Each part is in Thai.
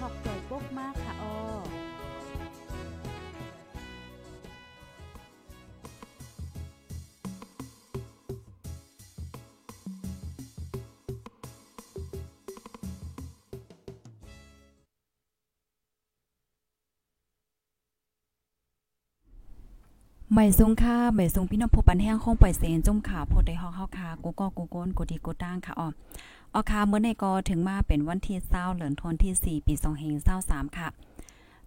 ข่าวผู้ใดอกจ่อยปกมากค่ะออไม่สูงค่าไม่สูงพี่น้องผู้ปันแห้งห้องปล่อยเสนจงขาโพดได้ฮอกเฮาคากูก็กูโกนกูดีกูตั้งค่ะอ๋อ ออคาเมื่อในกอถึงมาเป็นวันที่20เหลือนทนที่ 4 ปี2523ค่ะ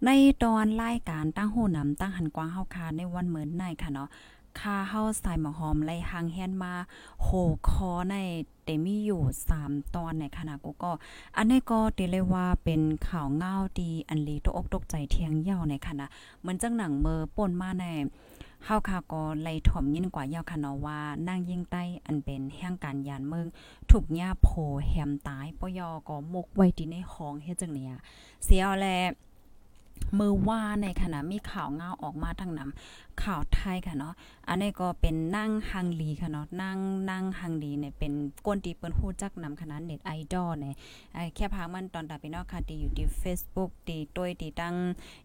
ในตอนรายการตั้งหูนำตั้งหันกว้างเฮาคาในวันเหมือนในค่ะเนาะคาเฮาใส่หมอหอมไล่หางแฮนมาโหคอในเตมีอยู่ 3 ตอนในขณะกูก็ อันนี้ก็เตเลยว่าเป็นข่าวเงาดีอันลีตกอกตกใจเทียงเย่าในขณะเหมือนจังหนังเมอป่นมาใน เฮาคาก็ไล่ถ่อมยิ่งกว่ายาวค่ะเนาะว่านั่งยิ่งใต้อันเป็นแห่งการยานเมืองถูกย่าโผแฮมตายปยอก็มกไว้ที่ในห้องเฮ็ดจังเนี่ยเสียแลมือว่าในขณะมีข่าวเงาออกมาทางนำข่าวไทยค่ะเนาะ อันนี้ก็เป็นนั่งฮังลีค่ะเนาะ นั่งนั่งฮังลีเนี่ยเป็นก้นตีเปิ้นฮู้จักนำคณะเน็ตไอดอลเนี่ยไอ้แค่พามันตอนตาพี่น้องค่ะที่อยู่ที่ Facebook ที่ต้วยที่ตั้ง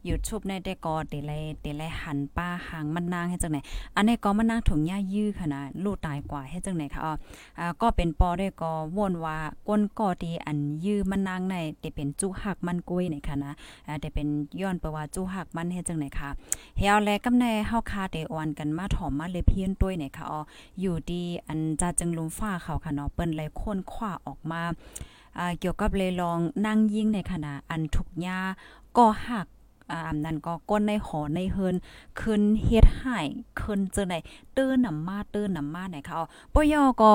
YouTube ในได้ก็ติไลติไลหันป้าหางมันนางให้จังไหนอันนี้ก็มันนางถุงหญ้ายื้อค่ะนะลูกตายกว่าให้จังไหนค่ะอ๋ออ่าก็เป็นปอได้ก็วนว่าก้นก่อที่อันยื้อมันนางในที่เป็นจุหักมันกุ้ยในค่ะนะอ่าแต่เป็นย้อนประว่าจุหักมันให้จังไหนค่ะเฮาแลกำแน่เฮาคาเตออนกันมาถอมมาเลยเพี้ยนต้วยเนี่ยค่ะอ๋ออยู่ดีอันจะจึงลุมฟ้าเขาค่ะเนาะเปิ้นไหลค้นคว้าออกมาอ่าเกี่ยวกับเลยลองนั่งยิงในขณะอันทุกยาก็หักอ่านั่นก็ก้นในหอในเฮินขึ้นเฮ็ดให้ขึ้นเจอไหนเตื้อนำมาเตื้อนำมาไหนค่ะอ๋อปยอก็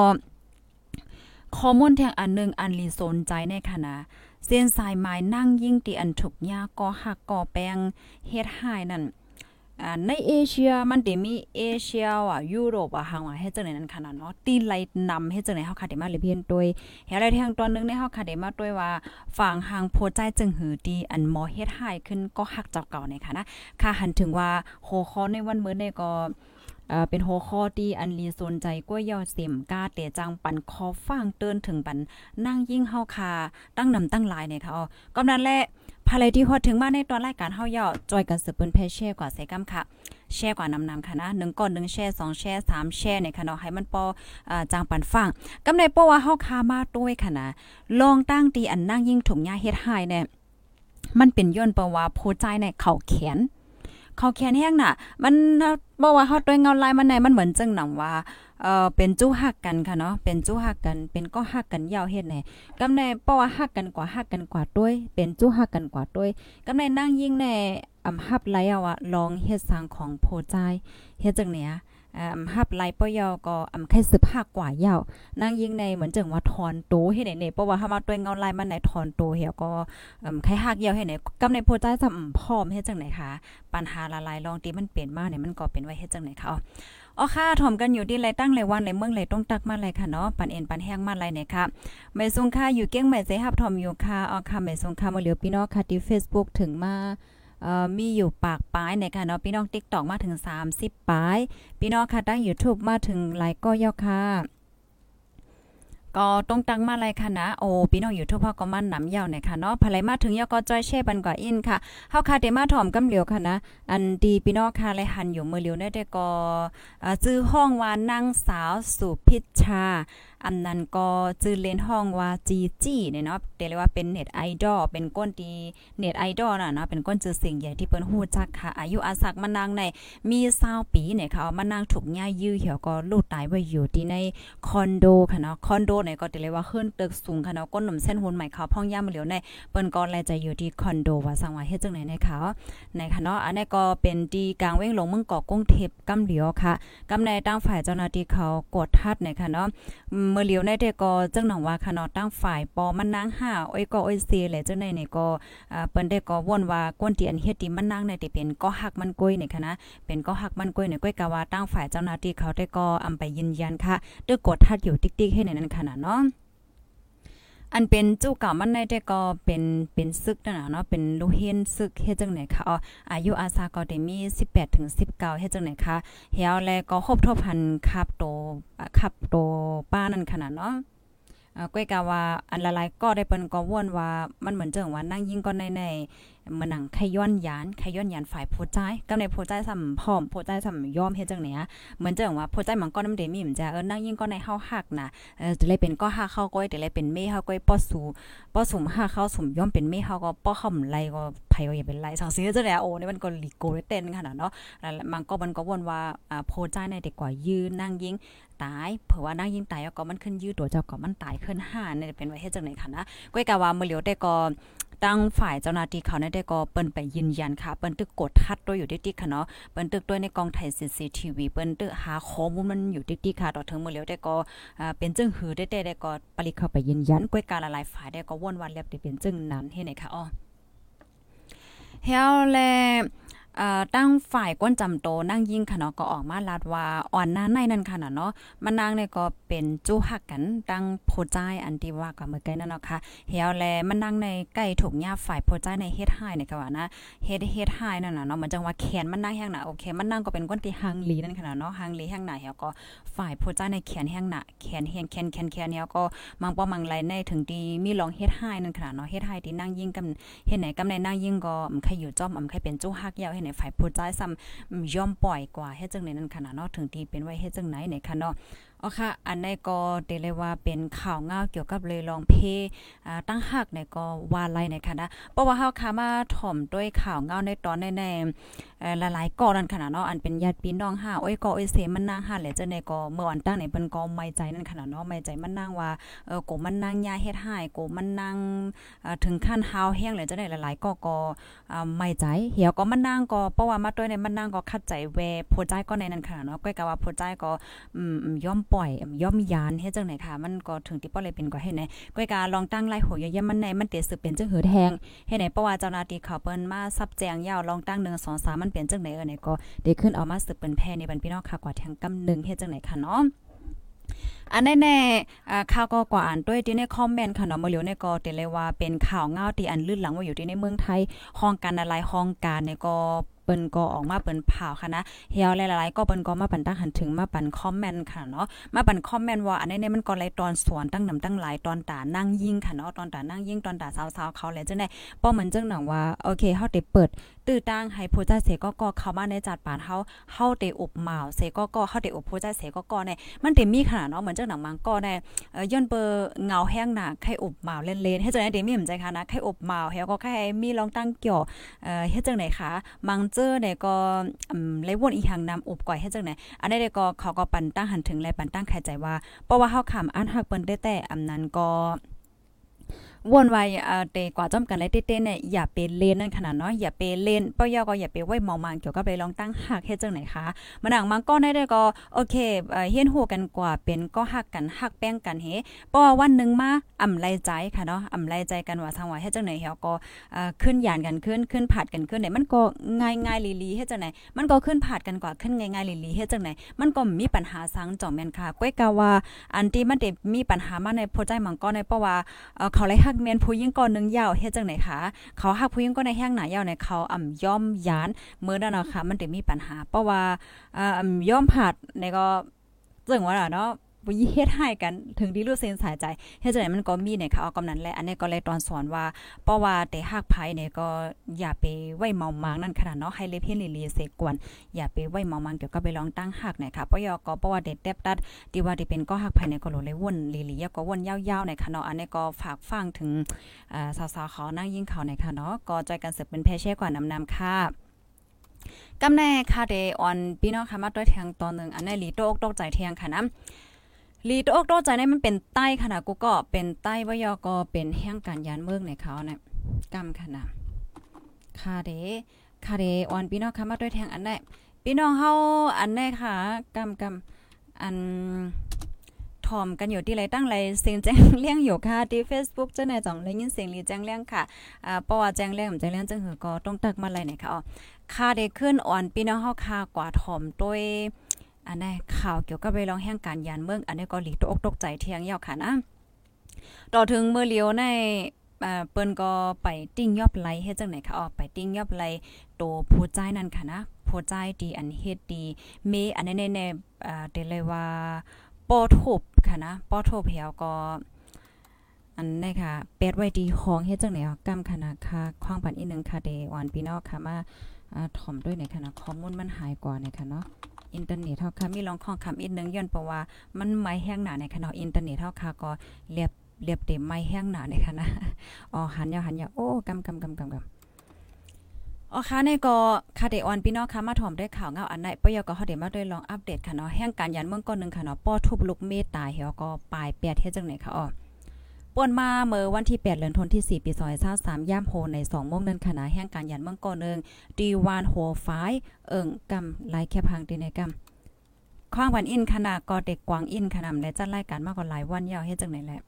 ข้อมูลแทงอันนึงอันลีสนใจในขณะเส้นสายไม้นั่งยิ่งตีอันถูกยาก็หักก่อแปงเฮ็ดให้นั่น อ่าในเอเชียมันติมีเอเชียอะยุโรปอะหังว่าเฮ็ดจังได๋นั่นขนาดเนาะตีไลนำเฮ็ดจังได๋เฮาคาได้มาเลยเพียนตวยเฮ็ดอะไรทางตอนนึงในเฮาคาได้มาตวยว่าฝั่งหางโพใจจึงหือดีอันหมอเฮ็ดให้ขึ้นก็หักเจ้าเก่าในค่ะนะค่ะหันถึงว่าโหคอในวันมื้อในก็อ่าเป็นหัวข้อที่อันลีสนใจก้วยยอเสียมกาเตจังปันคอฟังเตือนถึงปันนั่งยิ่งเฮาคาตั้งนำตั้งหลายเนี่ยค่ะอ๋อกำนั้นแหละ ภายที่ฮอดถึงมาในตอนรายการเฮาย่อจอยกันสืบเปิ้นแพแช่กว่าใส่กำค่ะ แช่กว่านำนำค่ะนะ1ก่อน1แช่2แช่3แช่เนี่ยค่ะเนาะให้มันปอจางปันฟังกำในปอว่าเฮาคามาด้วยค่ะนะลองตั้งตีอันนั่งยิ่งถุงยาเฮ็ดให้เนี่ยมันเป็นย้อนเปว่าโพใจในเข่าแขนเข่าแขนแห้งน่ะ มันบอกว่าเฮาด้วยเงาลายมันไหนมันเหมือนจังหนังว่า เอ่อเป็นจู้ฮักกันค่ะเนาะเป็นจู้ฮักกันเป็นก็ฮักกันยาวเฮ็ดแหน่กำในเพราะว่าฮักกันกว่าฮักกันกว่าด้วย เป็นจู้ฮักกันกว่าด้วยกำในนั่งยิ่งแน่อำฮับไหลเอาอะลองเฮ็ดสร้างของโพใจเฮ็ดจังเนี้ยอ่าอำฮับไหลปอยอก็อำแค่สึบฮักกว่ายาวนั่งยิ่งในเหมือนจังว่าถอนโตเฮ็ดได้เพราะว่าเฮามาด้วยเงาลายมันไหนถอนโตเหี่ยก็อำแค่ฮักยาวเฮ็ดไหนกำในโพใจจำพร้อมเฮ็ดจังไหนคะปัญหาละลายลองตีมันเปลี่ยนมาเนี่ยมันก็เป็นไว้เฮ็ดจังไหนคะ อ๋อค่ะถ่อมกันอยู่ที่ไรตั้งไรวันไรเมืองไรต้องตักมาไรค่ะเนาะปันเอ็นปันแห้งมาไรเนี่ยค่ะไม่ทรงค่าอยู่เก้งไม่เซฮับถ่อมอยู่ค่ะอ๋อค่ะไม่ทรงค่ามาเหลียวพี่น้องค่ะที่ Facebook ถึงมาเอ่อมีอยู่ปากป้ายเนี่ยค่ะเนาะพี่น้อง TikTok มาถึง 30ป้าย พี่น้องค่ะตั้ง YouTube มาถึงหลายก็ยอค่ะ ก็ต้องตั้งมาเลยค่ะนะโอ้พี่น้องอยู่ทุกพ่อก็มันหนำยาวเนี่ยค่ะเนาะภายมาถึงยอก็จ้อยแช่บันกว่าอินค่ะเฮาค่ะเดมาถ่อมกำเหลียวค่ะนะ อันดีพี่น้องค่ะเลยหันอยู่มือเหลียวได้แต่ก็อ่าซื้อห้องว่านั่งสาวสุพิชชา อันนั้นก็จื่อเล่นห้องว่าจีจี้เนี่ยเนาะเรียกว่าเป็นเน็ตไอดอลเป็นก้นตีเน็ตไอดอลน่ะเนาะเป็นก้นจื่อเสียงใหญ่ที่เปิ้นฮู้จักค่ะ อายุอาศักมานางในมี20ปีเนี่ยค่ะมานางถูกย่ายื้อเหี่ยวก็ลูกตายไว้อยู่ที่ในคอนโดค่ะเนาะคอนโดเนี่ยก็เรียกว่าขึ้นตึกสูงค่ะเนาะก้นหนุ่มเส้นหุ่นใหม่เขาพ่องย่ามเหลียวในเปิ้นก็แลจะอยู่ที่คอนโดว่าสังว่าเฮ็ดจังไหนในเขาในค่ะเนาะอันนี้ก็เป็นดีกลางเว้งลงเมืองเกาะกุ้งเทพกำเหลียวค่ะกำในตั้งฝ่ายเจ้าหน้าที่เขากดทัดในค่ะเนาะเมื่อเลียวในเด็กก็จังหนองว่าค่ะเนาะตั้งฝ่ายปอมันนางห้าอ้อยก็อ้อยเซแหละจังในนี่ก็อ่าเปิ้นได้ก็ว่นว่าก้นที่อันเฮ็ดที่มันนางในที่เป็นก็หักมันก้อยนี่ค่ะนะเป็นก็หักมันก้อยในก้อยกะว่าตั้งฝ่ายเจ้าหน้าที่เขาได้ก็อำไปยืนยันค่ะด้วยกดทัดอยู่ติ๊กๆให้ในนั้นค่ะเนาะ อันเป็นจู้เก่ามันในแต่ก็เป็นเป็นซึกนั่นน่ะเนาะเป็นลูกเฮียนซึกเฮ็ดจังไหนคะอ๋ออายุอาซาก็ได้มี 18ถึง19เฮ็ดจังไหนคะเฮียวแลก็ครบทบพันคับโตคับโตป้านั่นขนาดเนาะอ่าก้อยกาว่าอันละลายก็ได้เปิ้นก็ว่นว่ามันเหมือนจังว่านั่งยิงก็ในใน มันหนังขย้อนยานขย้อนยานฝ่ายผู้ใจกับในผู้ใจสำพร้อมผู้ใจสำยอมเฮ็ดจังเนี้ยเหมือนจังว่าผู้ใจมันก็นำเดมีมันจะเออนั่งยิ่งก็ในเฮาฮักน่ะเออจะเลยเป็นก็ฮักเข้าก้อยแต่เลยเป็นเมเฮาก้อยป้อสูป้อสุมฮักเข้าสุมยอมเป็นเมเฮาก็ป้อห่อมไหลก็ไผก็อย่าเป็นไรสังสีจังได๋โอ้นี่มันก็ลิโกเต้นขนาดเนาะแล้วมันก็มันก็วนว่าอ่าผู้ใจในเด็กกว่ายืนนั่งยิ่งตายเผื่อว่านั่งยิ่งตายก็มันขึ้นยืดตัวเจ้าก็มันตายขึ้นห้าเนี่ยเป็นไว้เฮ็ดจังได๋ค่ะนะก้อยกะว่ามื้อเหลียวได้ก็ ตั้งฝ่ายเจ้าหน้าที่เขาได้ก็เปิ้นไปยืนยันค่ะ เปิ้นตึกกดทัดด้วยอยู่ติ๊กๆค่ะเนาะ เปิ้นตึกด้วยในกองไทย CCTV เปิ้นตึกหาข้อมูลมันอยู่ติ๊กๆค่ะ ต่อถึงมื้อแล้วได้ก็อ่าเป็นจึงหือได้ได้ก็ปริเข้าไปยืนยันก้อยการหลายฝ่ายได้ก็วนวันเรียบเป็นจึงนั้นเฮ็ดไหนค่ะอ้อเฮาแล ตั้งฝ่ายก้นจำโตนั่งยิ่งค่ะเนาะก็ออกมาลาดว่าอ่อนหน้าในนั่นค่ะเนาะมันนางเนี่ยก็เป็นจู้หักกันตั้งโพใจอันที่ว่ากับเมื่อกี้นั่นเนาะค่ะเฮียวแลมันนางในใกล้ถูกญาฝ่ายโพใจในเฮ็ดไห้เนี่ยก็ว่านะเฮ็ดเฮ็ดไห้นั่นน่ะเนาะมันจังว่าแขนมันนางแห้งหนาโอเคมันนางก็เป็นก้นที่หางลีนั่นค่ะเนาะหางลีแห้งหนาเฮียวก็ฝ่ายโพใจในแขนแห้งหนาแขนแห้งแขนแขนแขนเฮียวก็มังป้อมังไรในถึงที่มีลองเฮ็ดไห้นั่นค่ะเนาะเฮ็ดไห้ที่นั่งยิ่งกันเฮ็ดไหนกำในนั่งยิ่งก็ใครอยู่จ้อมอำใครเป็นจู้หักยาวในฝ่ายผู้ใจซ้ำยอมปล่อยกว่าเฮ็ดจังได๋นั่นขนาดเนาะถึงที่เป็นไว้เฮ็ดจังไหนในค่ะเนาะ อ๋อค่ะ อันในก็เตเลยว่าเป็นข่าวเงาเกี่ยวกับเลยลองเพอ่าตั้งหักในก็ว่าไลในค่ะนะเพราะว่าเฮาค่ะมาถ่อมด้วยข่าวเงาในตอนในๆเอ่อหลายๆก่อนั่นขนาดเนาะอันเป็นญาติพี่น้องห้าโอ้ยก็โอ้ยเสมันนางห้าแหละจังได๋ก็เมื่อวันตั้งในเพิ่นก็ไม่ใจนั่นขนาดเนาะไม่ใจมันนางว่าเออโกมันนางยาเฮ็ดให้โกมันนางอ่าถึงขั้นหาวแห้งเลยจังได๋หลายๆก็ก็ไม่ใจเหี่ยวก็มันนางก็เพราะว่ามาด้วยในมันนางก็คัดใจแวโพใจก็ในนั้นค่ะเนาะก้อยก็ว่าโพใจก็อืมยอมปล่อยยอมยานเฮ็ดจังไหนค่ะมันก็ถึงที่ป้อเลยเป็นก็เฮ็ดไหนก้อยกาลองตั้งไล่โหยยมันในมันเตสืบเป็นจังหือแทงเฮ็ดไหนเพราะว่าเจ้าหน้าที่เขาเปิ้นมาซับแจงยาวลองตั้ง1 2 3มันเป็นจังไหนเออไหนก็ได้ขึ้นเอามาสืบเป็นแพในบันพี่น้องค่ะกว่าแทงกำนึงเฮ็ดจังไหนค่ะเนาะอันแน่ๆอ่ข่าวก็กว่าอ่านด้วยที่ในคอมเมนต์ค่ะเนาะมื้อเหลียวในก็เตเลยว่าเป็นข่าวเงาที่อันลื่นหลังว่าอยู่ที่ในเมืองไทยห้องการอะไรห้องการเนี่ยก็ เปิ้นก็ออกมาเปิ้นผ่าวค่ะนะเฮียวหลายๆก็เปิ้นก็มาปันตั้งหันถึงมาปันคอมเมนต์ค่ะเนาะมาปันคอมเมนต์ว่าอันนี้มันก็เลยตอนสวนตั้งนำตั้งหลายตอนตานั่งยิงค่ะเนาะตอนตานั่งยิงตอนตาสาวๆเขาแล้วจังได๋ป้อเหมือนจังหนังว่าโอเคเฮาได้เปิด ตื้อตั้งให้ผู้ใจเสก็ก็เข้ามาในจัดปานเฮาเฮาได้อบหมาวเสก็ก็เฮาได้อบผู้ใจเสก็ก็เนี่ยมันได้มีขนาดเนาะเหมือนจังหนังมังก็ได้เอ่อย้อนเปอร์เงาแห้งหนาใครอบหมาวเล่นๆเฮ็ดจังได๋เดมีมใจค่ะนะใครอบหมาวเฮาก็ใครมีลองตั้งเกี่ยวเอ่อเฮ็ดจังได๋คะมังเจอเนี่ยก็อืมเลยวนอีหังนำอบก่อยเฮ็ดจังได๋อันนี้ก็เขาก็ปันตั้งหันถึงและปันตั้งเข้าใจว่าเพราะว่าเฮาขำอันฮักเปิ้นได้แต่อำนั้นก็ วนไว้เอ่อเตกว่าจ้อมกันเลยเต้ๆเนี่ยอย่าไปเล่นนั่นขนาดเนาะอย่าไปเล่นเป้ายอก็อย่าไปไว้มองมังเกี่ยวกับไปลองตั้งหักเฮ็ดจังไหนคะมันหนังมังก็ได้ได้ก็โอเคเอ่อเฮียนฮู้กันกว่าเป็นก็หักกันหักแป้งกันเฮเพราะว่าวันนึงมาอ่ำไลใจค่ะเนาะอ่ำไลใจกันว่าทางว่าเฮ็ดจังไหนเฮาก็เอ่อขึ้นยานกันขึ้นขึ้นผาดกันขึ้นเนี่ยมันก็ง่ายๆลีๆเฮ็ดจังไหนมันก็ขึ้นผาดกันกว่าขึ้นง่ายๆลีๆเฮ็ดจังไหนมันก็มีปัญหาสังจ่อแม่นค่ะก้อยกาว่าอันที่มันได้มีปัญหามาในโพใจมังก็ในเพราะว่าเขาเลยฮักแมนผู้ยิ่งก่อนนึงยาวเฮ็ดจังไหนคะเขาหักผู้ยิ่งก็ในแห้งหนายาวในเขาอ่ำย่อมยานเมื่อนั้นเนาะค่ะมันจะมีปัญหาเพราะว่าอ่าอ่ำย่อมผาดในก็จึงว่าล่ะเนาะ บ่เฮ็ดให้กันถึงที่รู้เส้นสายใจเฮ็ดจังได๋มันก็มีเนี่ยค่ะเอากำนั้นแหละอันนี้ก็เลยตอนสอนว่าเพราะว่าแต่ฮักไผเนี่ยก็อย่าไปไว้เมามางนั่นขนาดเนาะให้เลเพียนลีเสกวนอย่าไปไว้เมามางเกี่ยวกับไปลองตั้งฮักเนี่ยค่ะปยก็เพราะว่าเด็ดเต็บตัดที่ว่าที่เป็นก็ฮักไผเนี่ยก็โลเลยวนลีๆก็วนยาวๆเนี่ยค่ะเนาะอันนี้ก็ฝากฟังถึงอ่าสาวๆเขานั่งยิงเขาเนี่ยค่ะเนาะก็ใจกันสืบเป็นแพเช่กว่านำนำค่ะกำแน่ค่ะเดออนพี่น้องค่ะมาด้วยทางตอนหนึ่งอันนี้ลีโตกตกใจเทียงค่ะนะ ลีโตกตกใจในมันเป็นใต้ขนาดกูก็เป็นใต้วยอก็เป็นแห่งการยานเมืองในเขาเนี่ยกำขนาดค่ะเดค่ะเดออนพี่น้องค่ะมาด้วยแทงอันนี้พี่น้องเฮาอันนี้ค่ะกำกำอันถอมกันอยู่ที่ไรตั้งไรเสียงแจ้งเลี้ยงอยู่ค่ะที่ Facebook เจ้าในจ่องเลยยินเสียงลีแจ้งเลี้ยงค่ะอ่าเพราะว่าแจ้งเลี้ยงแจ้งเลี้ยงจังหือก็ต้องตักมาไรเนี่ยค่ะอ๋อค่าได้ขึ้นอ่อนพี่น้องเฮาค่ากว่าถอมด้วย อันนี้ข่าวเกี่ยวกับไปร้องแห่งการยานเมือง อันนี้ก็หลีตกตกใจเที่ยงยาวค่ะนะ ต่อถึงเมื่อเลียวในอ่าเปิ้นก็ไปติ้งยอบไลเฮ็ดจังไหนคะอ๋อไปติ้งยอบไหลโตผู้ใจนั่นค่ะนะผู้ใจดีอันเฮ็ดดีเมอันนี้แน่ๆอ่าเดเลยว่าปอทบค่ะนะปอทบเหี่ยวก็อันนี้ค่ะเป็ดไว้ดีห้องเฮ็ดจังไหนอ๋อกำคณะค่ะควางปันอีกนึงค่ะเดออนพี่น้องค่ะมาอ่าถ่อมด้วยในคณะข้อมูลมันหายกว่าในค่ะเนาะ อินเทอร์เน็ตเฮาค่ะมีลองข้องคำอีกนึงย้อนเพราะว่ามันไม่แห้งหนาในค่ะเนาะอินเทอร์เน็ตเฮาค่ะก็เรียบเรียบเต็มไม่แห้งหนาในค่ะอ๋อหันยาวหันยาวโอ้กำกำกำกำกำอ๋อค่ะในก็ค่ะเดออนพี่น้องค่ะมาถ่อมได้ข่าวเงาอันไหนปยก็เฮาได้มาด้วยลองอัปเดตค่ะเนาะแห่งการยันเมืองก่อนนึงค่ะเนาะป้อทุบลูกเมตตายเหี่ยวก็ปลายแปดเฮ็ดจังไหนค่ะอ๋อ ป่วนมาเมื่อวันที่ 8 เดือนธันวาคมที่4ปี2023ย่ามโฮใน2โมงนั้นคณะแห่งการยันเมืองก่อนึงดีวานโฮไฟเอิงกำไลแคพังตีในกำข้างวันอินคณะก็เด็กกวางอินคณะและจัดรายการมากกว่าหลายวันยาวเฮ็ดจังไหนแหละ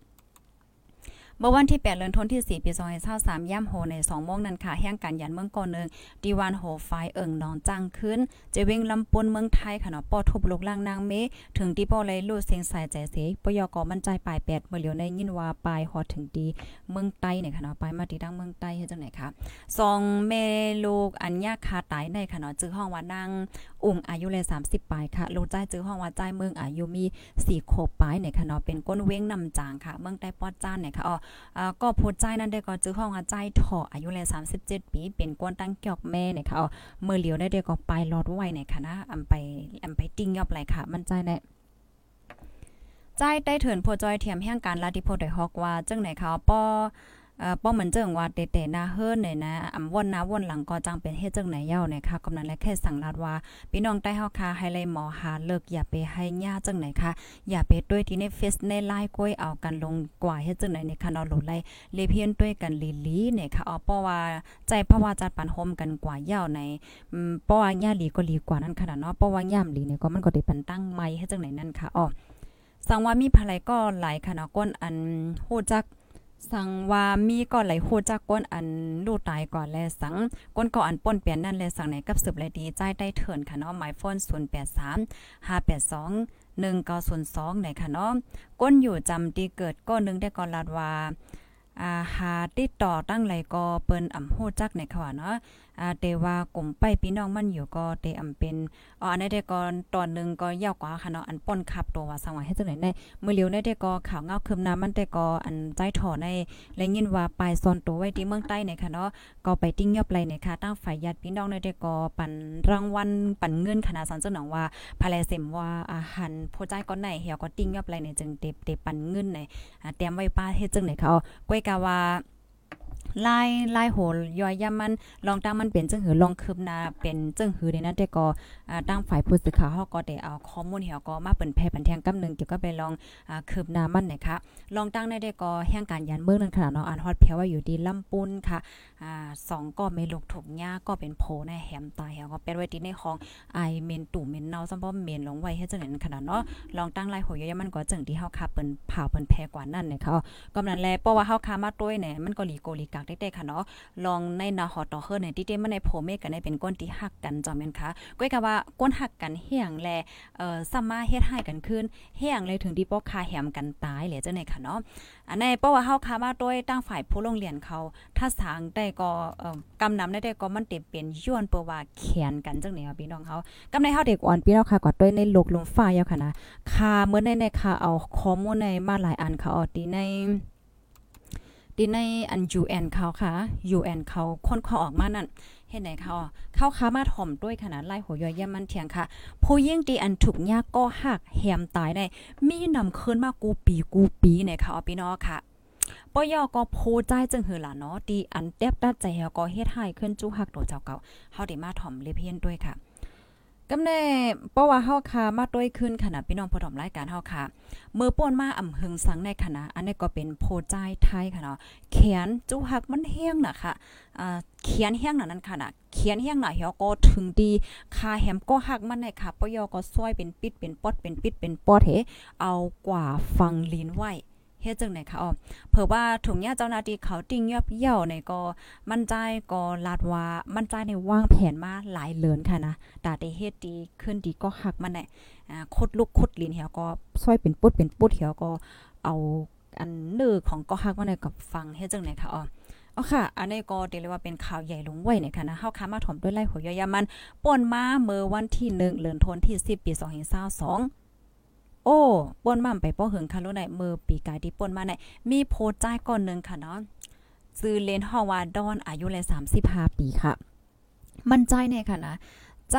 เมื่อวันที่ 8 เดือนธันวาคมที่ปี2023ย่ามโฮใน2โมงนั้นค่ะแห่งการยันเมืองก่อนึงดีวานโฮไฟเอิงนอนจังขึ้นจะเวงลำปนเมืองไทยค่ะเนาะปอทุบลูกล่างนางเม ถึงที่ป้อเลยลู่เสียงสายใจเสปยกมั่นใจปลายแปดเมื่อเหลียวในยินว่าปลายฮอดถึงดีเมืองใต้เนี่ยค่ะเนาะปลายมาทีดังเมืองใต้เฮ็ดจังไหนคะสองเมลูกอัญญาคาตายในค่ะเนาะจื้อห้องว่านาง อุ่งอายุเลย 30ปลายค่ะลูกใจจื้อห้องว่าใจเมืองอายุมี4ขวบปลายเนี่ยค่ะเนาะเป็นก้นเว้งนำจางค่ะ เมืองใต้ปอดจ้านเนี่ยค่ะอ๋ออ่ก็พูดใจนั้นได้ก็จื้อห้องว่าใจถออายุเลย37 ปี เป็นก้นตั้งเกี่ยวแม่เนี่ยค่ะอ๋อเมื่อเหลียวได้ได้ก็ปลายรอดไว้เนี่ยค่ะนะอำไปอำไปติ้งยอบไหลค่ะ มันใจในใจได้เถินโพจอยเทียมแห่งการลาดิโพได้ฮอกว่าจังไหนเขาป้อเอ่อ ป้อเหมือนเจิงว่าเตะๆนาเฮิรนเนี่ยนะอำวนนาวนหลังก็จังเป็นเฮ็ดจังไหนเย้าเนี่ยค่ะกำนันและแค่สั่งลาดว่าพี่น้องใต้เฮาค่ะให้เลยหมอหาเลิกอย่าไปให้ย่าจังไหนค่ะอย่าไปด้วยที่ในเฟซในไลน์ก้อยเอากันลงกว่าเฮ็ดจังไหนเนี่ยค่ะเนาะหลุดไลเลเพียนด้วยกันลีๆเนี่ยค่ะอ๋อเพราะว่าใจเพราะว่าจัดปันโฮมกันกว่าเย้าในอืมเพราะว่าย่าหลีก็หลีกว่านั้นขนาดเนาะเพราะว่าย่ามหลีเนี่ยก็มันก็ได้ปันตั้งไม้ให้จังไหนนั่นค่ะอ๋อสังว่ามีภายก็หลายค่ะเนาะก้นอันฮู้จัก สังว่ามีก็ไหลโคจากก้นอันลูกตายก่อนแลสังก้นก่อันป่นเปลี่ยนนั่นแลสังไหนกับสืบเลยดีใจได้เถินค่ะเนาะหมายโฟน083 582 1902ไหนค่ะเนาะก้นอยู่จำที่เกิดก็นึงได้ก่อนลาดว่า อ่าหาติดต่อตั้งไหลก็เปิ้นอำฮู้จักในค่ะว่าเนาะอ่าเตว่ากลุ่มไปพี่น้องมันอยู่ก็เตอำเป็นอ๋ออันนี้ได้ก็ตอนนึงก็ยาวกว่าค่ะเนาะอันป้นขับตัวว่าสังว่าเฮ็ดจังได๋ได้มื้อเลียวได้ได้ก็ข่าวเงาคืมน้ามันแต่ก็อันใจถอในและยินว่าปลายซ่อนตัวไว้ที่เมืองใต้เนี่ยค่ะเนาะก็ไปติ้งยอบไหลเนี่ยค่ะตั้งฝ่ายญาติพี่น้องได้ได้ก็ปันรางวัลปันเงินขนาดสันเสนองว่าภายแลเสมว่าอาหารผู้ใจก่อนไหนเหี่ยวก็ติ้งยอบไหลเนี่ยจึงเตเตปันเงินในอ่าเตรียมไว้ป้าเฮ็ดจังได๋ค่ะอ๋อก้อยกะว่าลายลายโหย่อยย่ำมันลองตั้งมันเป็นจังหือลองคืบหน้าเป็นจังหือในนั้นแต่ก็อ่าตั้งฝ่ายผู้สื่อข่าวเฮาก็ได้เอาข้อมูลเหี่ยวก็มาเปิ้นแพร่บันเทิงกำนึงเกี่ยวกับไปลองอ่าคืบหน้ามันนะคะลองตั้งได้ได้ก็แห่งการยันเมืองนั้นขนาดเนาะอันฮอดแพ้ว่าอยู่ดีลำปุนค่ะอ่าสองก็เมลูกถูกหญ้าก็เป็นโพในแหมตายเหี่ยวก็เป็นไว้ที่ในของไอเมนตู่เมนเนาซัมบ่เมนลงไว้ให้จังนั้นขนาดเนาะลองตั้งไลายโหย่อยมันก็จังที่เฮาค่ะเปิ้นผ่าเปิ้นแพร่กว่านั้นนะคะก็นั้นแลเพราะว่าเฮาค้ามาต้วยเนี่ยมันก็หลีโกหลีกักเด็กๆค่ะเนาะลองในนาหอต่อเฮือในที่เต้มันในโพเมกันในเป็นก้นที่หักกันจอมแม่นค่ะก้อยกะว่าก้นหักกันเฮียงแลเอ่อซัมมาเฮ็ดให้กันขึ้นเฮียงเลยถึงที่ปอกคาแหมกันตายเลยจังได๋ค่ะเนาะอันในเพราะว่าเฮาคามาโดยตั้งฝ่ายผู้โรงเรียนเขาถ้าสางได้ก็เอ่อกำนำได้ก็มันเต็มเป็นย้อนเปว่าแขนกันจังได๋พี่น้องเฮากำในเฮาเด็กอ่อนพี่น้องค่ะก็ด้วยในโลกลมฟ้ายาวค่ะนะคาเมื่อในในค่ะเอาข้อมูลในมาหลายอันค่ะออดีในดีในอัน UN เขาค่ะ UN เขาคนขอออกมานั่น เห็นไหนเขาเข้าค้ามาถ่อมด้วยขนาดไล่หัวย่อยย่มันเถียงค่ะ ผู้ยิ่งดีอันถูกยากก็หักแหมตายได้ มีนำคืนมากูปีกูปีเนี่ยค่ะอพี่น้องค่ะปยอก็โพใจจึงหือล่ะเนาะดีอันเต็บตัดใจก็เฮ็ดให้ขึ้นจู้หักโตเจ้าเก่าเฮาได้มาถ่อมเลเพียนด้วยค่ะ กำเน่เพราะว่าเฮาค่ะมาด้วยขึ้นขนาดพี่น้องผู้ถมรายการเฮาค่ะมือป่นมาอ่ำหึงสังในคณะ อันนี้ก็เป็นโพใจไทยค่ะเนาะเขียนจุหักมันเฮี้ยงน่ะค่ะอ่าเขียนเฮี้ยงน่ะนั่นค่ะนะเขียนเฮี้ยงน่ะเฮียก็ถึงดีคาแหมก็หักมันในค่ะปยอก็ซอยเป็นปิดเป็นปอดเป็นปิดเป็นปอดเฮเอากว่าฟังลิ้นไว้ เฮ็ดจังไหนคะอ๋อเผื่อว่าถุงยาเจ้าหน้าที่เขาติ้งยอบเยี่ยวในก็มั่นใจก็ลาดว่ามั่นใจในวางแผนมาหลายเลือนค่ะนะตาได้เฮ็ดดีขึ้นดีก็หักมันแหละอ่าคดลูกคดลิ้นเหี่ยวก็ซอยเป็นปุดเป็นปุดเหี่ยวก็เอาอันเนื้อของก็หักมาในกับฟังเฮ็ดจังไหนคะอ๋ออ๋อค่ะ อันนี้ก็เรียกว่าเป็นข่าวใหญ่ลงไว้เนี่ยค่ะนะเฮาค้ามาถมด้วยไล่หัวยอยามันป่นมาเมื่อวันที่1เดือนธันวาคมที่ 10 ปี 2022 โอ้ป่นมาไปป้อหึงค่ะรู้ไหนมือปีกายที่ป่นมาไหนมีโพจ่ายก่อนนึงค่ะเนาะซื้อเลนฮอวาดอนอายุเลย35 ปีค่ะ มันใจเนี่ยค่ะนะใจ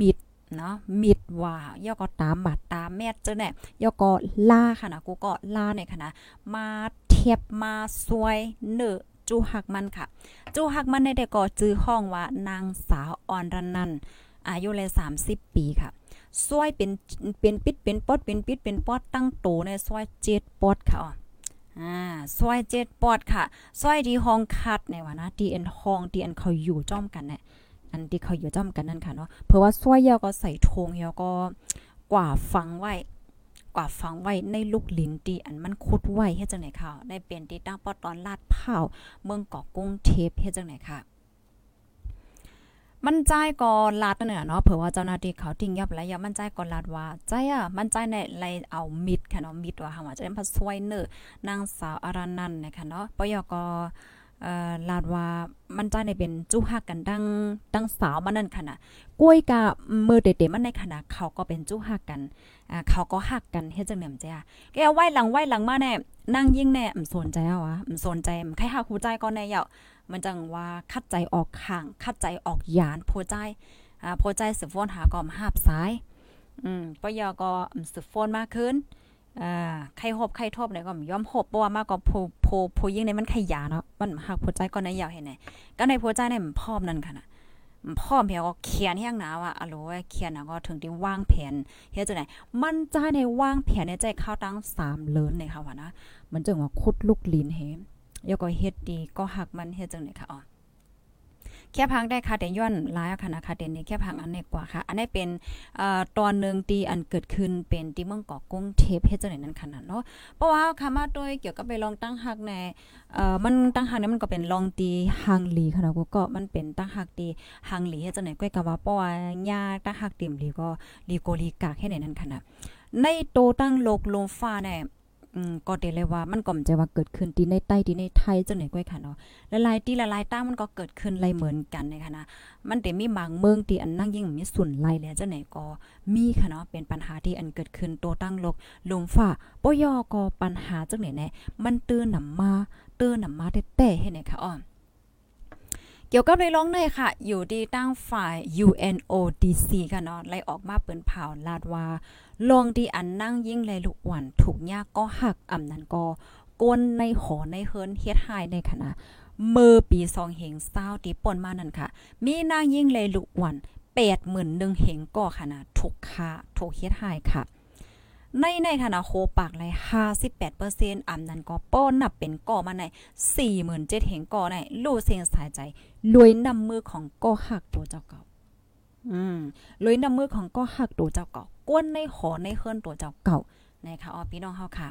มิดเนาะมิดว่าย่อก็ตามบาดตามแม่เจ้าเนี่ยย่อก็ล่าค่ะนะกูก็ล่าเนี่ยค่ะนะมาเทียบมาซวยเนอจูหักมันค่ะ จูหักมันในเด็กก็จื้อห้องว่านางสาวออนรันนันอายุเลย30 ปีค่ะ ซอยเป็นเป็นปิดเป็นปอดเป็นปิดเป็นปอดตั้งโตในซอยเจ็ดปอดค่ะอ่าซอยเจ็ดปอดค่ะซอยที่ห้องคัดเนี่ยว่านะดีเอ็นห้องดีเอ็นเขาอยู่จ้อมกันเนี่ยอันที่เขาอยู่จ้อมกันนั่นค่ะเนาะเพราะว่าซอยยาวก็ใส่ทงยาวก็กว่าฟังไว้กว่าฟังไว้ในลูกลิ้นตีอันมันคุดไว้เฮ็ดจังไหนค่ะได้เป็นที่ตั้งปอดตอนลาดเผาเมืองเกาะกุ้งเทปเฮ็ดจังไหนค่ะ มันใจก่อลาดนั่นน่ะเนาะเผื่อว่าเจ้าหน้าที่เขาทิ้งยับแล้วอย่ามันใจก่อลาดว่าใจอะมันใจในไรเอามิดค่ะเนาะมิดว่าหาว่าจะได้พัสวยเนอนางสาวอารานันนะคะเนาะปยกเอ่อลาดว่ามันใจในเป็นจู้ฮักกันดังดังสาวมันนั่นค่ะนะกล้วยกะมือเด็ดๆมันในขณะเขาก็เป็นจู้ฮักกันอ่าเขาก็ฮักกันเฮ็ดจังแหนมจ้าแกไหว้หลังไหว้หลังมาแน่นั่งยิ่งแน่มสนใจเอาวะมสนใจมใครฮักหูใจก็แน่เยา มันจังว่าคัดใจออกข้าง คัดใจออกยานโพใจอ่าโพใจสืบฟ้นหาก็มหาบซ้ายอืมปยอก็สืบฟ้นมากขึ้นอ่าใครหบใครทบเนี่ยก็ยอมหบเพราะว่ามากก็โพโพโพยิ่งในมันขยาเนาะมันหักโพใจก็ในยาวเห็นไหนก็ในโพใจเนี่ยมันพร้อมนั่นค่ะนะพ่อเพียก็เขียนแห้งหนาว่าอะโหลเขียนนะก็ถึงที่วางแผนเฮ็ดจังได๋มันใจในวางแผนในใจเข้าตั้ง3เลินเลยค่ะว่านะมันจึงว่าคุดลูกลินเฮ ยก็เฮ็ดดีก็หักมันเฮ็ดจังได๋ค่ะอ๋อแค่พังได้ค่ะแต่ย้อนหลายค่ะนะคะเด่นนี่แค่พังอันนี้กว่าค่ะ อันนี้เป็นเอ่อตอนหนึ่งตีอันเกิดขึ้นเป็นที่เมืองเกาะกุ้งเทปเฮ็ดจังได๋นั้นขนาดเนาะเพราะว่าค่ะมาโดยเกี่ยวกับไปลองตั้งหักในเอ่อมันตั้งหักนี่มันก็เป็นลองตีหังหลีค่ะก็ก็มันเป็นตั้งหักตีหังหลีเฮ็ดจังได๋ก้อยก็ว่าเพราะว่าญาตั้งหักติ่มหลีก็ลีโกลีกากแค่ไหนนั้นขนาดในโตตั้งโลกลมฟ้าเนี่ย อืมก็เดเลยว่ามันก่อมจะว่าเกิดขึ้นที่ในใต้ที่ในไทยจังไหนก้อยค่ะเนาะหลายๆที่ละลายตั้งมันก็เกิดขึ้นไรเหมือนกันนะคะนะมันแต่มีบางเมืองที่อันนั่งยิ่งมีส่วนไรแล้วจังไหนก็มีค่ะเนาะเป็นปัญหาที่อันเกิดขึ้นตัวตั้งโลกลมฟ้าปยอก็ปัญหาจังไหนแน่มันตื้อนำมาตื้อนำมาแต่ๆให้ไหนค่ะอ้อ เกี่ยวกับในร้องในค่ะ อยู่ดีตั้งฝ่าย UNODC ค่ะเนาะไล่ออกมาเปิ้นเผาลาดว่าลงดีอันนั่งยิ่งเลยลูกหวันถูกยากก็หักอ่ำนั้นก็ก้นในหอในเฮิรนเฮ็ดหายในขณะมือปีสองเหงเศร้าตีป่นมานั่นค่ะ มีนางยิ่งเลยลูกหวันแปดหมื่นหนึ่งเหงก่อขนาดถูกค่าถูกเฮ็ดหายค่ะ ในในขณะโคปากเลยห้าสิบแปดเปอร์เซ็นต์อ่ำนั้นก็ป้อนนับเป็นก่อมาในสี่หมื่นเจ็ดเหงก่อในลู่เสียงสายใจลวยนำมือของก่อหักตัวเจ้าเก่าอืมเลยนำมือของก็หักตัวเจ้าเก่าก้นในหอในเฮือนตัวเจ้าเก่านะคะอ๋อพี่น้องเฮาค่ะ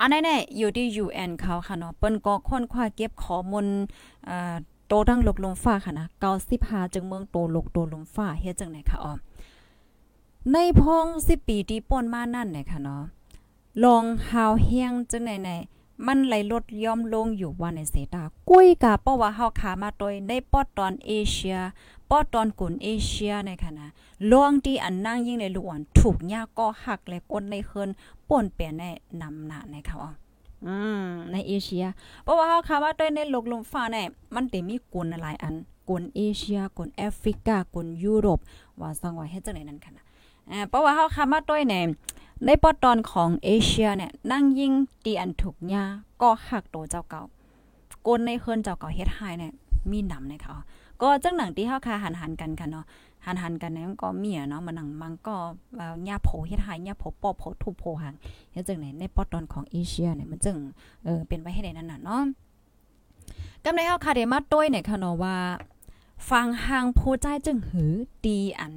อันนั้นเนี่ยอยู่ที่ UN เขาค่ะเนาะเปิ้นก็ค้นคว้าเก็บข้อมูลอ่าโตทั้งลกลมฟ้าค่ะนะ95จึงเมืองโตลกโตลมฟ้าเฮ็ดจังไหนคะอ๋อ ในพง10ปีที่ป่นมานั่นเนี่ยค่ะเนาะลองหาวเฮียงจังไหนไหนมันไหลลดย่อมลงอยู่ว่าในเสตากุ้ยกะเพราะว่าเฮาขามาโดยในปอดตอนเอเชียปอดตอนกุนเอเชียในค่ะนะลองที่อันนั่งยิ่งในหลวนถูกยาก็หักและก้นในเคินป่นเปลี่ยนในนำหน้าในเขาอืมในเอเชีย เพราะว่าเฮาขามาโดยในโลกลมฟ้าเนี่ยมันเต็มีกุนหลายอันกุนเอเชียกุนแอฟริกากุนยุโรปว่าสังว่าเฮ็ดจังได๋นั่นค่ะนะ อ่าเพราะว่าเฮาขามาโดยเนี่ยในปอตอนของเอเชียเนี่ยนั่งยิ่งตีอันถูกยาก็หักโตเจ้าเก่ากนในเคินเจ้าเก่าเฮ็ดหายเนี่ยมีนำนะคะก็จังหนังที่เฮาคาหันหันกันค่ะเนาะหันหันกันเนี่ยก็มีอะเนาะมันหนังมันก็ญาโผเฮ็ดหายญาโผปอโผทุโผหังเฮ็ดจังไหนในปอตอนของเอเชียเนี่ยมันจึงเออเป็นไว้ให้ได้นั่นน่ะเนาะกำในเฮาคาได้มาต้วยเนี่ยค่ะเนาะว่าฟังหางผู้ใจจึงหือตีอัน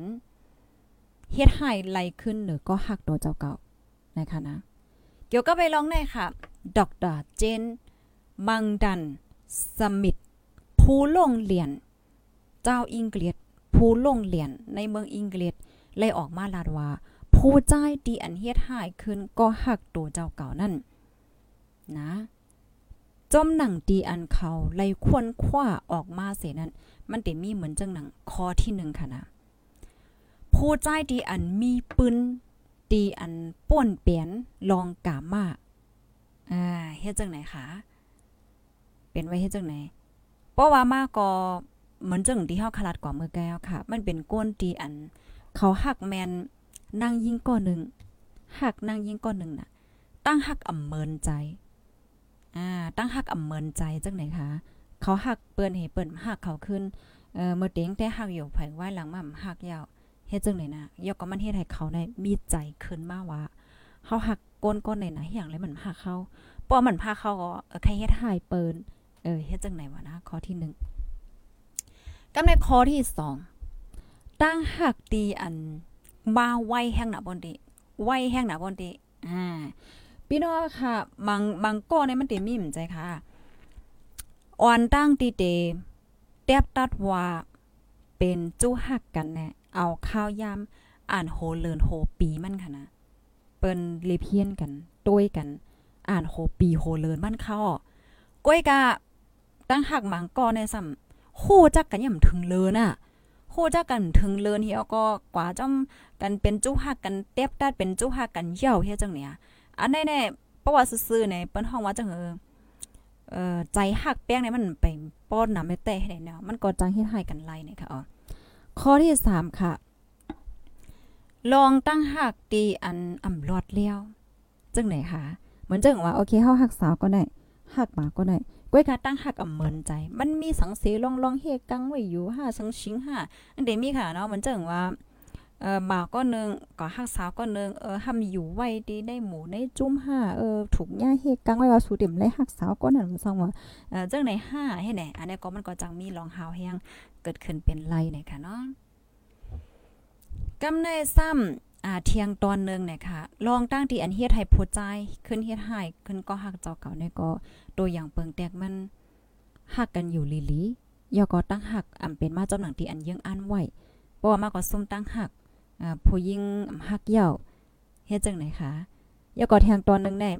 เฮ็ดให้ไหลขึ้นหรือก็หักตัวเจ้าเก่านะคะนะ เกี่ยวกับไปลองได้ค่ะดรเจน มังดัน สมิธผู้ลงเหรียนเจ้าอังกฤษผู้ลงเหรียนในเมืองอังกฤษเลยออกมาลาดว่า ผู้ใจดีอันเฮ็ดหายขึ้นก็หักตัวเจ้าเก่านั่นนะจมหนังดีอันเขาไล่ควรคว้าออกมาเสียนั้น มันเต็มีเหมือนจังหนังคอที่หนึ่งค่ะนะ ผู้ใจดีอันมีปืนดีอันป่วนเปลี่ยนลองกามาอ่าเฮ็ดจังไหนคะเป็นไว้เฮ็ดจังไหนเพราะว่ามาก็เหมือนจังที่เฮาคลาดกว่าเมื่อแก้วค่ะ มันเป็นก้นดีอัน เขาหักแมนนั่งยิ่งก้อนหนึ่งหักนั่งยิ่งก้อนหนึ่งน่ะ ตั้งหักอ่ำเมินใจอ่าตั้งหักอ่ำเมินใจจังไหนคะเขาหักเปิ้นให้เปิ้นหักเขาขึ้นเอ่อเมื่อเต็งแต่หักอยู่ไผไว้หลังมาหักยาว เฮ็ดจังได๋นะยกก็มันเฮ็ดให้เขาได้มีใจขึ้นมาว่าเฮาหักก้นก้นไหนนะอย่างไรมันหักเขาป้อมันพาเขาก็ใครเฮ็ดหายเปิ้นเออเฮ็ดจังไหนวะนะข้อที่1กำในข้อที่2ตั้งหักตีอันมาไว้แห้งหนาบนติไว้แห้งหนาบนติอ่าพี่น้องค่ะบางบางก้อเนี่ยมันติมีมใจค่ะอ่อนตั้งตีเตเตียบตัดว่าเป็นจู้หักกันแน่ เอาข้าวยำอ่านโหเลินโหปีมันค่ะนะเปิ้นเลเพียนกันต้วยกัน อ่านโหปีโหเลินมันเข้าก้อยกะตั้งหักหมังกอในซ้ำคู่จักกันย่ำถึงเลินอะคู่จักกันถึงเลินเฮียก็กว่าจ้อมกันเป็นจู้หักกันเต็บตัดเป็นจู้หักกันเหี่ยวเฮ็ดจังเนี่ยอันแน่ๆประวัติซื่อๆในเปิ้นห้องว่าจังเออเอ่อใจหักแป้งเนี่ยมันไปป้อนน้ำไปเตะให้เนาะมันก็จังเฮ็ดให้กันไล่เนี่ยค่ะอ๋อ ข้อที่สามค่ะ ลองตั้งหักตีอันอ่ำรอดเลี้ยว จังไหนคะเหมือนจังว่าโอเคเฮาหักสาวก็ได้หักหมาก็ได้ก้วยกาตั้งหักอ่ำเหมือนใจ มันมีสังเสลองลองเฮกังไว้อยู่ห้าสังชิงห้าอันเดมีค่ะเนาะเหมือนจังว่าเออหมาก็นึงก็หักสาวก็นึงเออทำอยู่ไว้ดีได้หมูในจุ้มห้าเออถูกย่าเฮกังไว้ว่าสูเต็มเลยหักสาวก็นั่นมันซังว่าเออจังไหนห้าให้ไหนอันนี้ก็มันก็จังมีลองหาวแฮง เกิดขึ้นเป็นไรเนี่ยค่ะเนาะกำในซ้ำอ่าเทียงตอนนึงเนี่ยค่ะ ลองตั้งที่อันเฮ็ดให้ผู้ใจขึ้นเฮ็ดให้ขึ้นก็หักเจ้าเก่าเนี่ยก็ตัวอย่างเปิงแตกมันหักกันอยู่ลีลียอก็ตั้งหักอำเป็นมาจำหนังที่อันยังอันไว้เพราะว่ามาก็ซุ่มตั้งหักอ่าผู้ยิงหักเหี่ยวเฮ็ดจังไหนคะยอก็เทียงตอนนึงได้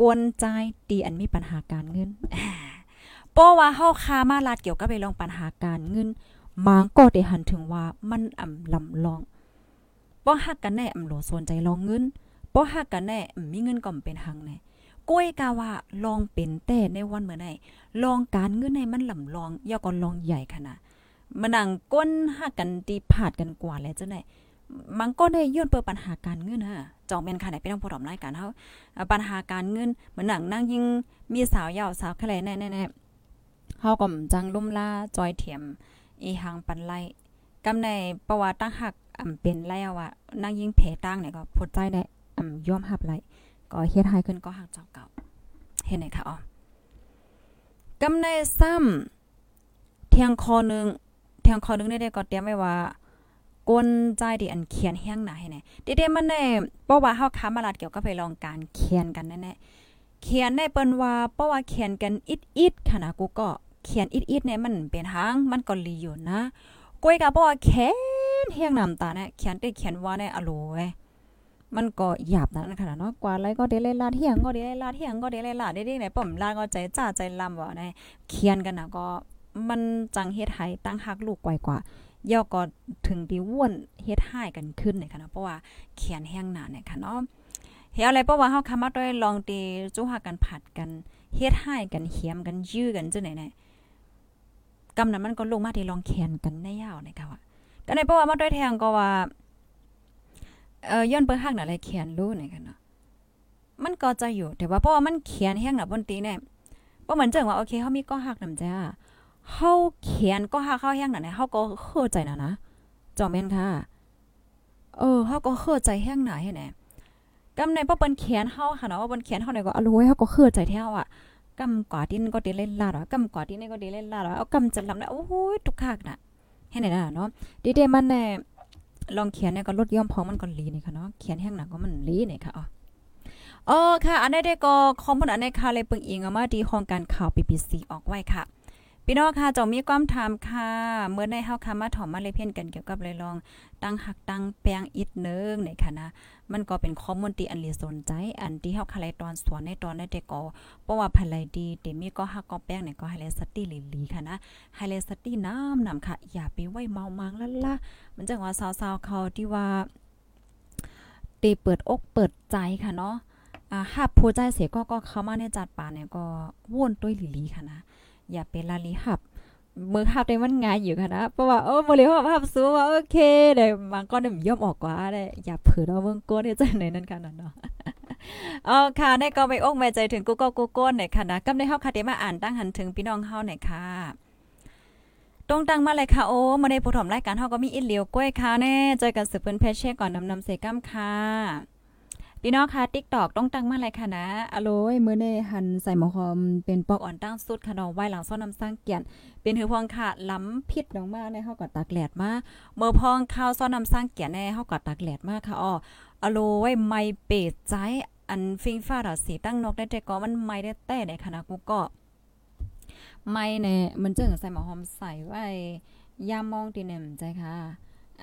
กวนใจตีอันมีปัญหาการเงิน เพราะว่าเฮาคามาลาดเกี่ยวกับไปลองปัญหาการเงินมางก็ได้หันถึงว่ามันอ่ำลำลองป้อฮักกันแน่อ่ำหลสนใจลองเงินป้อฮักกันแน่มีเงินก็เป็นหังแน่ก้อยกาว่าลองเป็นแต่ในวันเมื่อไหนลองการเงินให้มันลำลองย่อก็ลองใหญ่ขนาดมันนังก้นฮักกันตีผาดกันกว่าแล้วจังได๋มันก็ได้ย้อนเปิดปัญหาการเงินฮะจองเป็นค่ะไหนไปต้องพอดอมรายการเฮาปัญหาการเงินเหมือนหนังนั่งยิงมีสาวยาวสาวแค่ไหนแน่ๆ เฮาก็จังลุ่มล่าจอยเถียมอีหังปันไลกำในประวัติตั้งหักอำเป็นแล้วว่านั่งยิงเพตั้งเนี่ยก็พดใจได้อำยอมหับไลก็เฮ็ดให้ขึ้นก็หักเจ้าเก่าเห็นไหมคะอ๋อกำในซ้ำเทียงคอนึงเทียงคอนึงได้ได้ก็เตรียมไว้ว่าก้นใจดิอันเขียนแห้งหนาให้แน่เดมันแน่เพราะว่าเฮาค้ามาลาดเกี่ยวกับไปลองการเขียนกันแน่ๆเขียนได้เปิ้นว่าเพราะว่าเขียนกันอิดๆค่ะนะกูก็ เขียนอิดๆเนี่ยมันเป็นทางมันก็ลีอยู่นะก้อยก็เพราะว่าแขนแห้งน้ำตาเนี่ยเขียนได้เขียนว่าในอโลเว้มันก็หยาบนะขนาดเนาะกว่าไรก็เดเลลาเที่ยงก็เดเลลาเที่ยงก็เดเลลาเด้ๆไหนป่อมลาก็ใจจ้าใจลำว่าในเขียนกันนะก็มันจังเฮ็ดให้ตั้งฮักลูกกว่ากว่าย่อก็ถึงที่ว่นเฮ็ดให้กันขึ้นเนี่ยค่ะเนาะเพราะว่าเขียนแห้งหนาเนี่ยค่ะเนาะเฮ็ดอะไรเพราะว่าเฮาคำมาด้วยลองตีจู้หักกันผัดกันเฮ็ดให้กันเขียมกันยื้อกันจังไหนเนี่ย กำนั้นมันก็ลงมาที่ลองแขนกันได้ยาวนะคะว่าก็ในเพราะว่ามาด้วยแทงก็ว่าเอ่อย้อนเปิ้นฮักน่ะอะไรแขนรู้เนี่ยค่ะเนาะมันก็จะอยู่แต่ว่าเพราะว่ามันเขียนแห้งน่ะบนตีเนี่ยบ่เหมือนจังว่าโอเคเฮามีก็ฮักนำจ้าเฮาเขียนก็ฮักเฮาแห้งน่ะเนี่ยเฮาก็เข้าใจนะนะจอมแม่นค่ะเออเฮาก็เข้าใจแห้งหนาให้แน่กำในบ่เปิ้นเขียนเฮาค่ะเนาะว่าเปิ้นเขียนเฮาได้ก็อร่อยเฮาก็เข้าใจแท้อะ กำกว่าดินก็ได้เล่นลาดอะกำกว่าดินนี่ก็ได้เล่นลาดอะเอากำจะลำได้โอ้โหทุกขากน่ะให้ไหนน่ะเนาะดีเดมันแน่ลองเขียนเนี่ยก็ลดย่อมพองมันก็ลีนี่ค่ะเนาะเขียนแห้งหนักก็มันลีนี่ค่ะอ๋ออ๋อค่ะ อันนี้ได้ก็คอมเมนต์อันนี้ค่ะเลยปึงอิงออามาดีห้องการข่าว BBC ออกไว้ค่ะ พี่น้องค่ะจอมีความถามค่ะเมื่อได้เฮาคำมาถอมมาเลยเพียนกันเกี่ยวกับเลยลองตั้งหักตั้งแปลงอิดเนึงในค่ะนะมันก็เป็นข้อมูลที่อันเลีสนใจ อันที่เฮาคาไลตอนสวนในตอนได้แต่ก็เพราะว่าภายไลดีเตมีก็ฮักก็แป้งเนี่ยก็ไฮไลท์สตี้ลีๆค่ะนะไฮไลท์สตี้น้ำนำค่ะ อย่าไปไว้เมามางละละมันจังว่าสาวๆเขาที่ว่าเตเปิดอกเปิดใจค่ะเนาะอ่าหับผู้ใจเสียก็ก็เข้ามาในจัดป่าเนี่ยก็ว่นต้วยลีๆค่ะนะ อย่าเป็นลาลีหับมือหับได้มันง่ายอยู่ค่ะนะเพราะว่าโอ้บ่เลยหับหับสูว่าโอเคเดี๋ยวบางก้อนเนี่ยย่อมออกกว่าได้อย่าเผือเอาเบิ่งก้นเนี่ยจังไหนนั่นค่ะเนาะเอาค่ะในก็ไปอกแม่ใจถึงกูก็กูก้นหน่ยค่ะนะกำในเฮาค่ะเดมาอ่านตั้งหันถึงพี่น้องเฮาหน่อยค่ะตรงตั้งมาเลยค่ะโอ้มาในผู้ถมรายการเฮาก็มีอีเหลียวกล้วยค่ะแน่เจอกันสืบเพิ่นเพชเช่ก่อนนำนำเซกัมค่ะ พี่น้องค่ะ TikTok ต้องตั้งมาเลยค่ะนะอโลยมื้อนี้หันใส่หมอหอมเป็นปอกอ่อนตั้งสุดค่ะนาะไว้หลังซ้อนน้ำสร้างเกียนเป็นหือพองค่ะล้ำพิษน้องมากในเฮาก็ตากแดดมาเมื่อพองข้าวซ้อนน้ำสร้างเกียนแน่เฮาก็ตากแดดมากค่ะอ้ออโลไว้ไม่เป็ดใจอันฟิงฟ้าดสีตั้งนกได้แต่ก็มันไม่ได้แต่ในคณะกูก็ไม่เนี่ยมันเจิงใส่หมอหอมใส่ไว้ยามมองตีเนี่ยใจค่ะ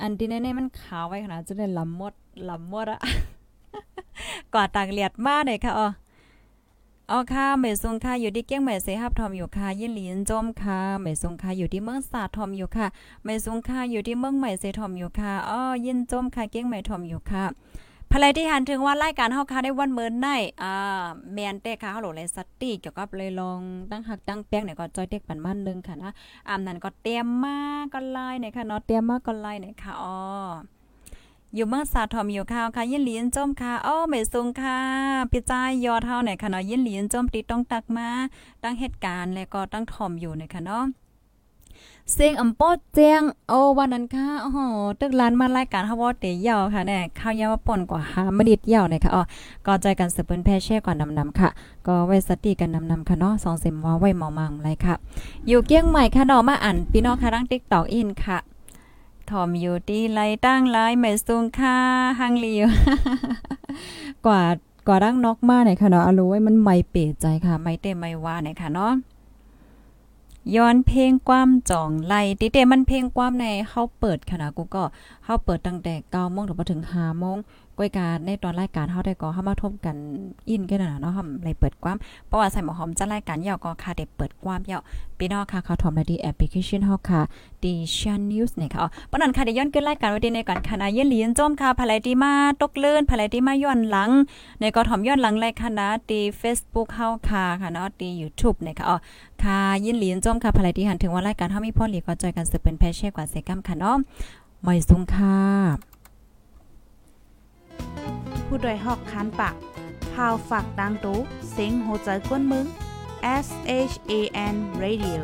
อันที่แน่มันขาวไว้ขนาดจะได้ลำมดลำมดอะ กว่าต่างเลียดมากเลยค่ะอ๋ออ๋อค่ะเมซุงค่ะอยู่ที่เกี้ยงใหม่เสฮับทอมอยู่ค่ะยินหลีนจมค่ะเมซุงค่ะอยู่ที่เมืองสาทอมอยู่ค่ะเมซุงค่ะอยู่ที่เมืองใหม่เสทอมอยู่ค่ะอ๋อยินจมค่ะเกี้ยงใหม่ทอมอยู่ค่ะภายที่หันถึงว่ารายการเฮาค่ะได้วันเมินในอ่าแมนเต้ค่ะเฮาโหลเลยสติเกี่ยวกับเลยลองตั้งหักตั้งแป้งเนี่ยก็จอยเด็กปันมันนึงค่ะนะอามนั้นก็เตรียมมาก็ไล่เนี่ยค่ะเนาะเตรียมมาก็ไล่เนี่ยค่ะอ๋อ อยู่เมือสาทอมอยู่ค่ะค่ะยินหลีนจมค่ะอ้อเมซุงค่ะพี่จ้ายยอดเฮาเนี่ยค่ะเนาะยินหลีนจมติดต้องตักมาตั้งเหตุการณ์แล้วก็ตั้งทอมอยู่เนี่ยค่ะเนาะเสียงอำโปดแจ้งโอ้วันนั้นค่ะโอ้โหตึกร้านมารายการฮาว่าเตยาวค่ะแน่ข้าวยาวมาป่นกว่า5มินิยาวเนี่ยค่ะอ๋อก็ใจกันสืบเปิ้นแพ่แช่ก่อนนำๆค่ะ ก็ไว้สติกันนำๆค่ะเนาะ2เซมว่าไว้เมามังเลยค่ะ อยู่เกี้ยงใหม่ค่ะเนาะมาอ่านพี่น้องค่ะทาง TikTok อินค่ะ ถอมอยู่ดีไรตั้งไรไม่สูงค่าหังเลียวกว่ากว่าดังนอกมาเนี่ยค่ะเนาะอรู้ไว้มันไม่เปรใจค่ะ ไม่เต็มไม่ว่าเนี่ยค่ะเนาะย้อนเพลงความจ่องไล่ติเตมันเพลงความในเฮาเปิดค่ะนะกูก็เฮาเปิดตั้งแต่9โมงถึงถึง5โมง ก้อยการในตอนรายการเฮาได้ก็เฮามาทบกันอินกันน่ะเนาะเฮาเลยเปิดความเพราะว่าใส่หมอหอมจะรายการยาวก็ค่ะได้เปิดความยาวพี่น้องค่ะเขาทอมได้ดีแอปพลิเคชันเฮาค่ะดีชันนิวส์เนี่ยค่ะอ๋อปนันค่ะได้ย้อนขึ้นรายการไว้ในก่อนคณะเย็นหลีนจมค่ะภายที่มาตกเลื่อนภายที่มาย้อนหลัง ในก็ทอมย้อนหลังรายคณะดี Facebook เฮาค่ะค่ะเนาะดี YouTube เนี่ยค่ะอ๋อค่ะยินหลีนจมค่ะภายที่หันถึงว่ารายการเฮามีพ่อหลีก็จอยกันสืบเป็นแพชเช่กว่าเซกัมค่ะเนาะไม่สูงค่ะ ผู้ดยหอกคันปากพาวฝากดังตู้เซ็งโหใจกวนมึง S H A N Radio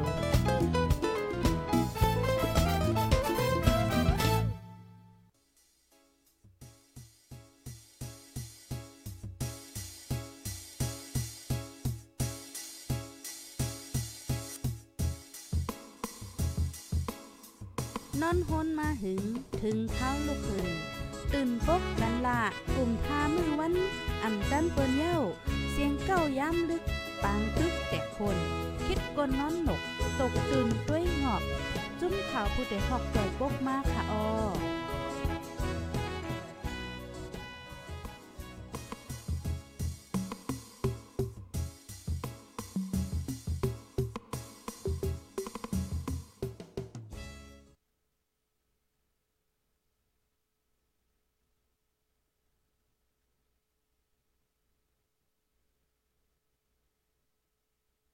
นอนฮนมาหึง ถึงเท้าลูกขึ้น ตื่นปกกันละกลุ่มทามือวันอ่ำจันเปิ้นเย้า เสียงเก้าย้ำลึก ปางตึกแต่คน คิดกนน้อนหนก ตกตื่นด้วยหงอบ จุ้มข่าวผู้เดหอกใจปกมากค่ะออ